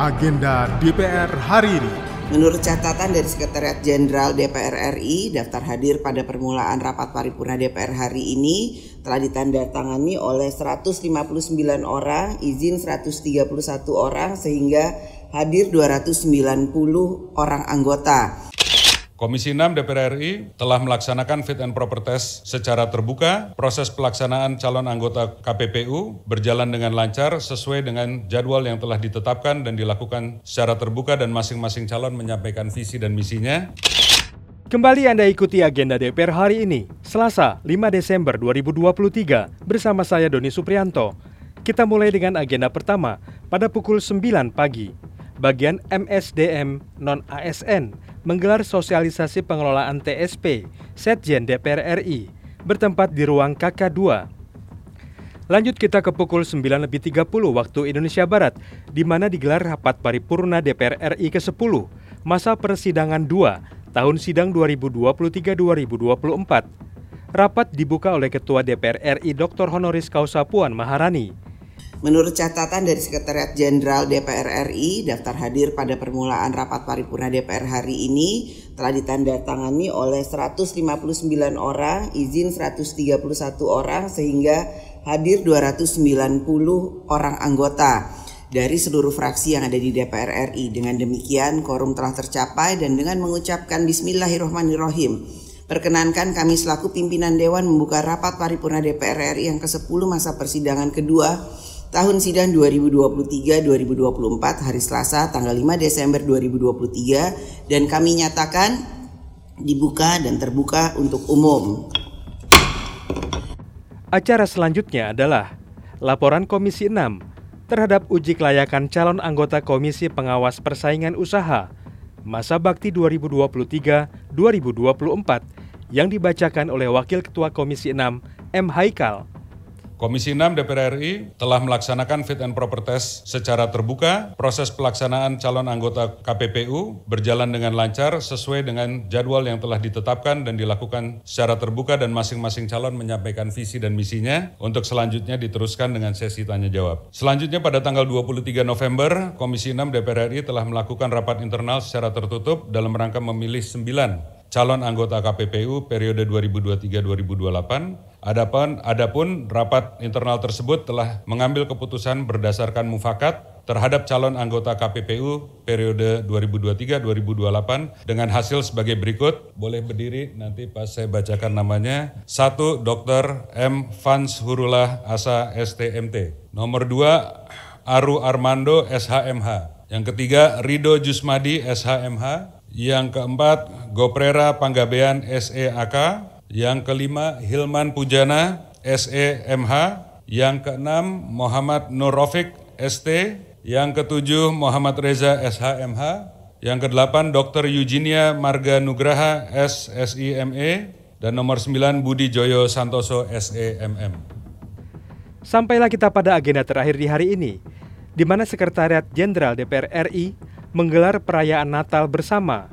Agenda DPR hari ini. Menurut catatan dari Sekretariat Jenderal DPR RI, daftar hadir pada permulaan rapat paripurna DPR hari ini telah ditandatangani oleh 159 orang, izin 131 orang sehingga hadir 290 orang anggota. Komisi 6 DPR RI telah melaksanakan fit and proper test secara terbuka. Proses pelaksanaan calon anggota KPPU berjalan dengan lancar sesuai dengan jadwal yang telah ditetapkan dan dilakukan secara terbuka dan masing-masing calon menyampaikan visi dan misinya. Kembali Anda ikuti agenda DPR hari ini, Selasa 5 Desember 2023 bersama saya Doni Suprianto. Kita mulai dengan agenda pertama pada pukul 9 pagi. Bagian MSDM non-ASN menggelar sosialisasi pengelolaan TSP Setjen DPR RI bertempat di ruang KK2. Lanjut kita ke pukul 9 lebih 30 waktu Indonesia Barat, di mana digelar rapat paripurna DPR RI ke-10, masa persidangan 2, tahun sidang 2023-2024. Rapat dibuka oleh Ketua DPR RI Dr. Honoris Causa Puan Maharani. Menurut catatan dari Sekretariat Jenderal DPR RI, daftar hadir pada permulaan rapat paripurna DPR hari ini telah ditandatangani oleh 159 orang, izin 131 orang sehingga hadir 290 orang anggota dari seluruh fraksi yang ada di DPR RI. Dengan demikian, quorum telah tercapai dan dengan mengucapkan bismillahirrahmanirrahim. Perkenankan kami selaku pimpinan Dewan membuka rapat paripurna DPR RI yang ke-10 masa persidangan kedua tahun sidang 2023-2024 hari Selasa tanggal 5 Desember 2023 dan kami nyatakan dibuka dan terbuka untuk umum. Acara selanjutnya adalah laporan Komisi 6 terhadap uji kelayakan calon anggota Komisi Pengawas Persaingan Usaha masa bakti 2023-2024 yang dibacakan oleh Wakil Ketua Komisi 6 M. Haikal. Komisi 6 DPR RI telah melaksanakan fit and proper test secara terbuka. Proses pelaksanaan calon anggota KPPU berjalan dengan lancar sesuai dengan jadwal yang telah ditetapkan dan dilakukan secara terbuka dan masing-masing calon menyampaikan visi dan misinya untuk selanjutnya diteruskan dengan sesi tanya jawab. Selanjutnya pada tanggal 23 November, Komisi 6 DPR RI telah melakukan rapat internal secara tertutup dalam rangka memilih 9 calon anggota KPPU periode 2023-2028. Adapun, adapun rapat internal tersebut telah mengambil keputusan berdasarkan mufakat terhadap calon anggota KPPU periode 2023-2028 dengan hasil sebagai berikut. Boleh berdiri nanti pas saya bacakan namanya. Satu, Dr. M. Fans Hurullah Asa STMT. Nomor dua, Aru Armando SHMH. Yang ketiga, Rido Jusmadi SHMH. Yang keempat, Goprera Panggabean SEAK. Yang kelima, Hilman Pujana SEMH. Yang keenam, Muhammad Nurofik ST. Yang ketujuh, Muhammad Reza SHMH. Yang kedelapan, Dr. Eugenia Marga Nugraha SSIME. Dan nomor sembilan, Budi Joyo Santoso SEMM. Sampailah kita pada agenda terakhir di hari ini, di mana Sekretariat Jenderal DPR RI menggelar perayaan Natal bersama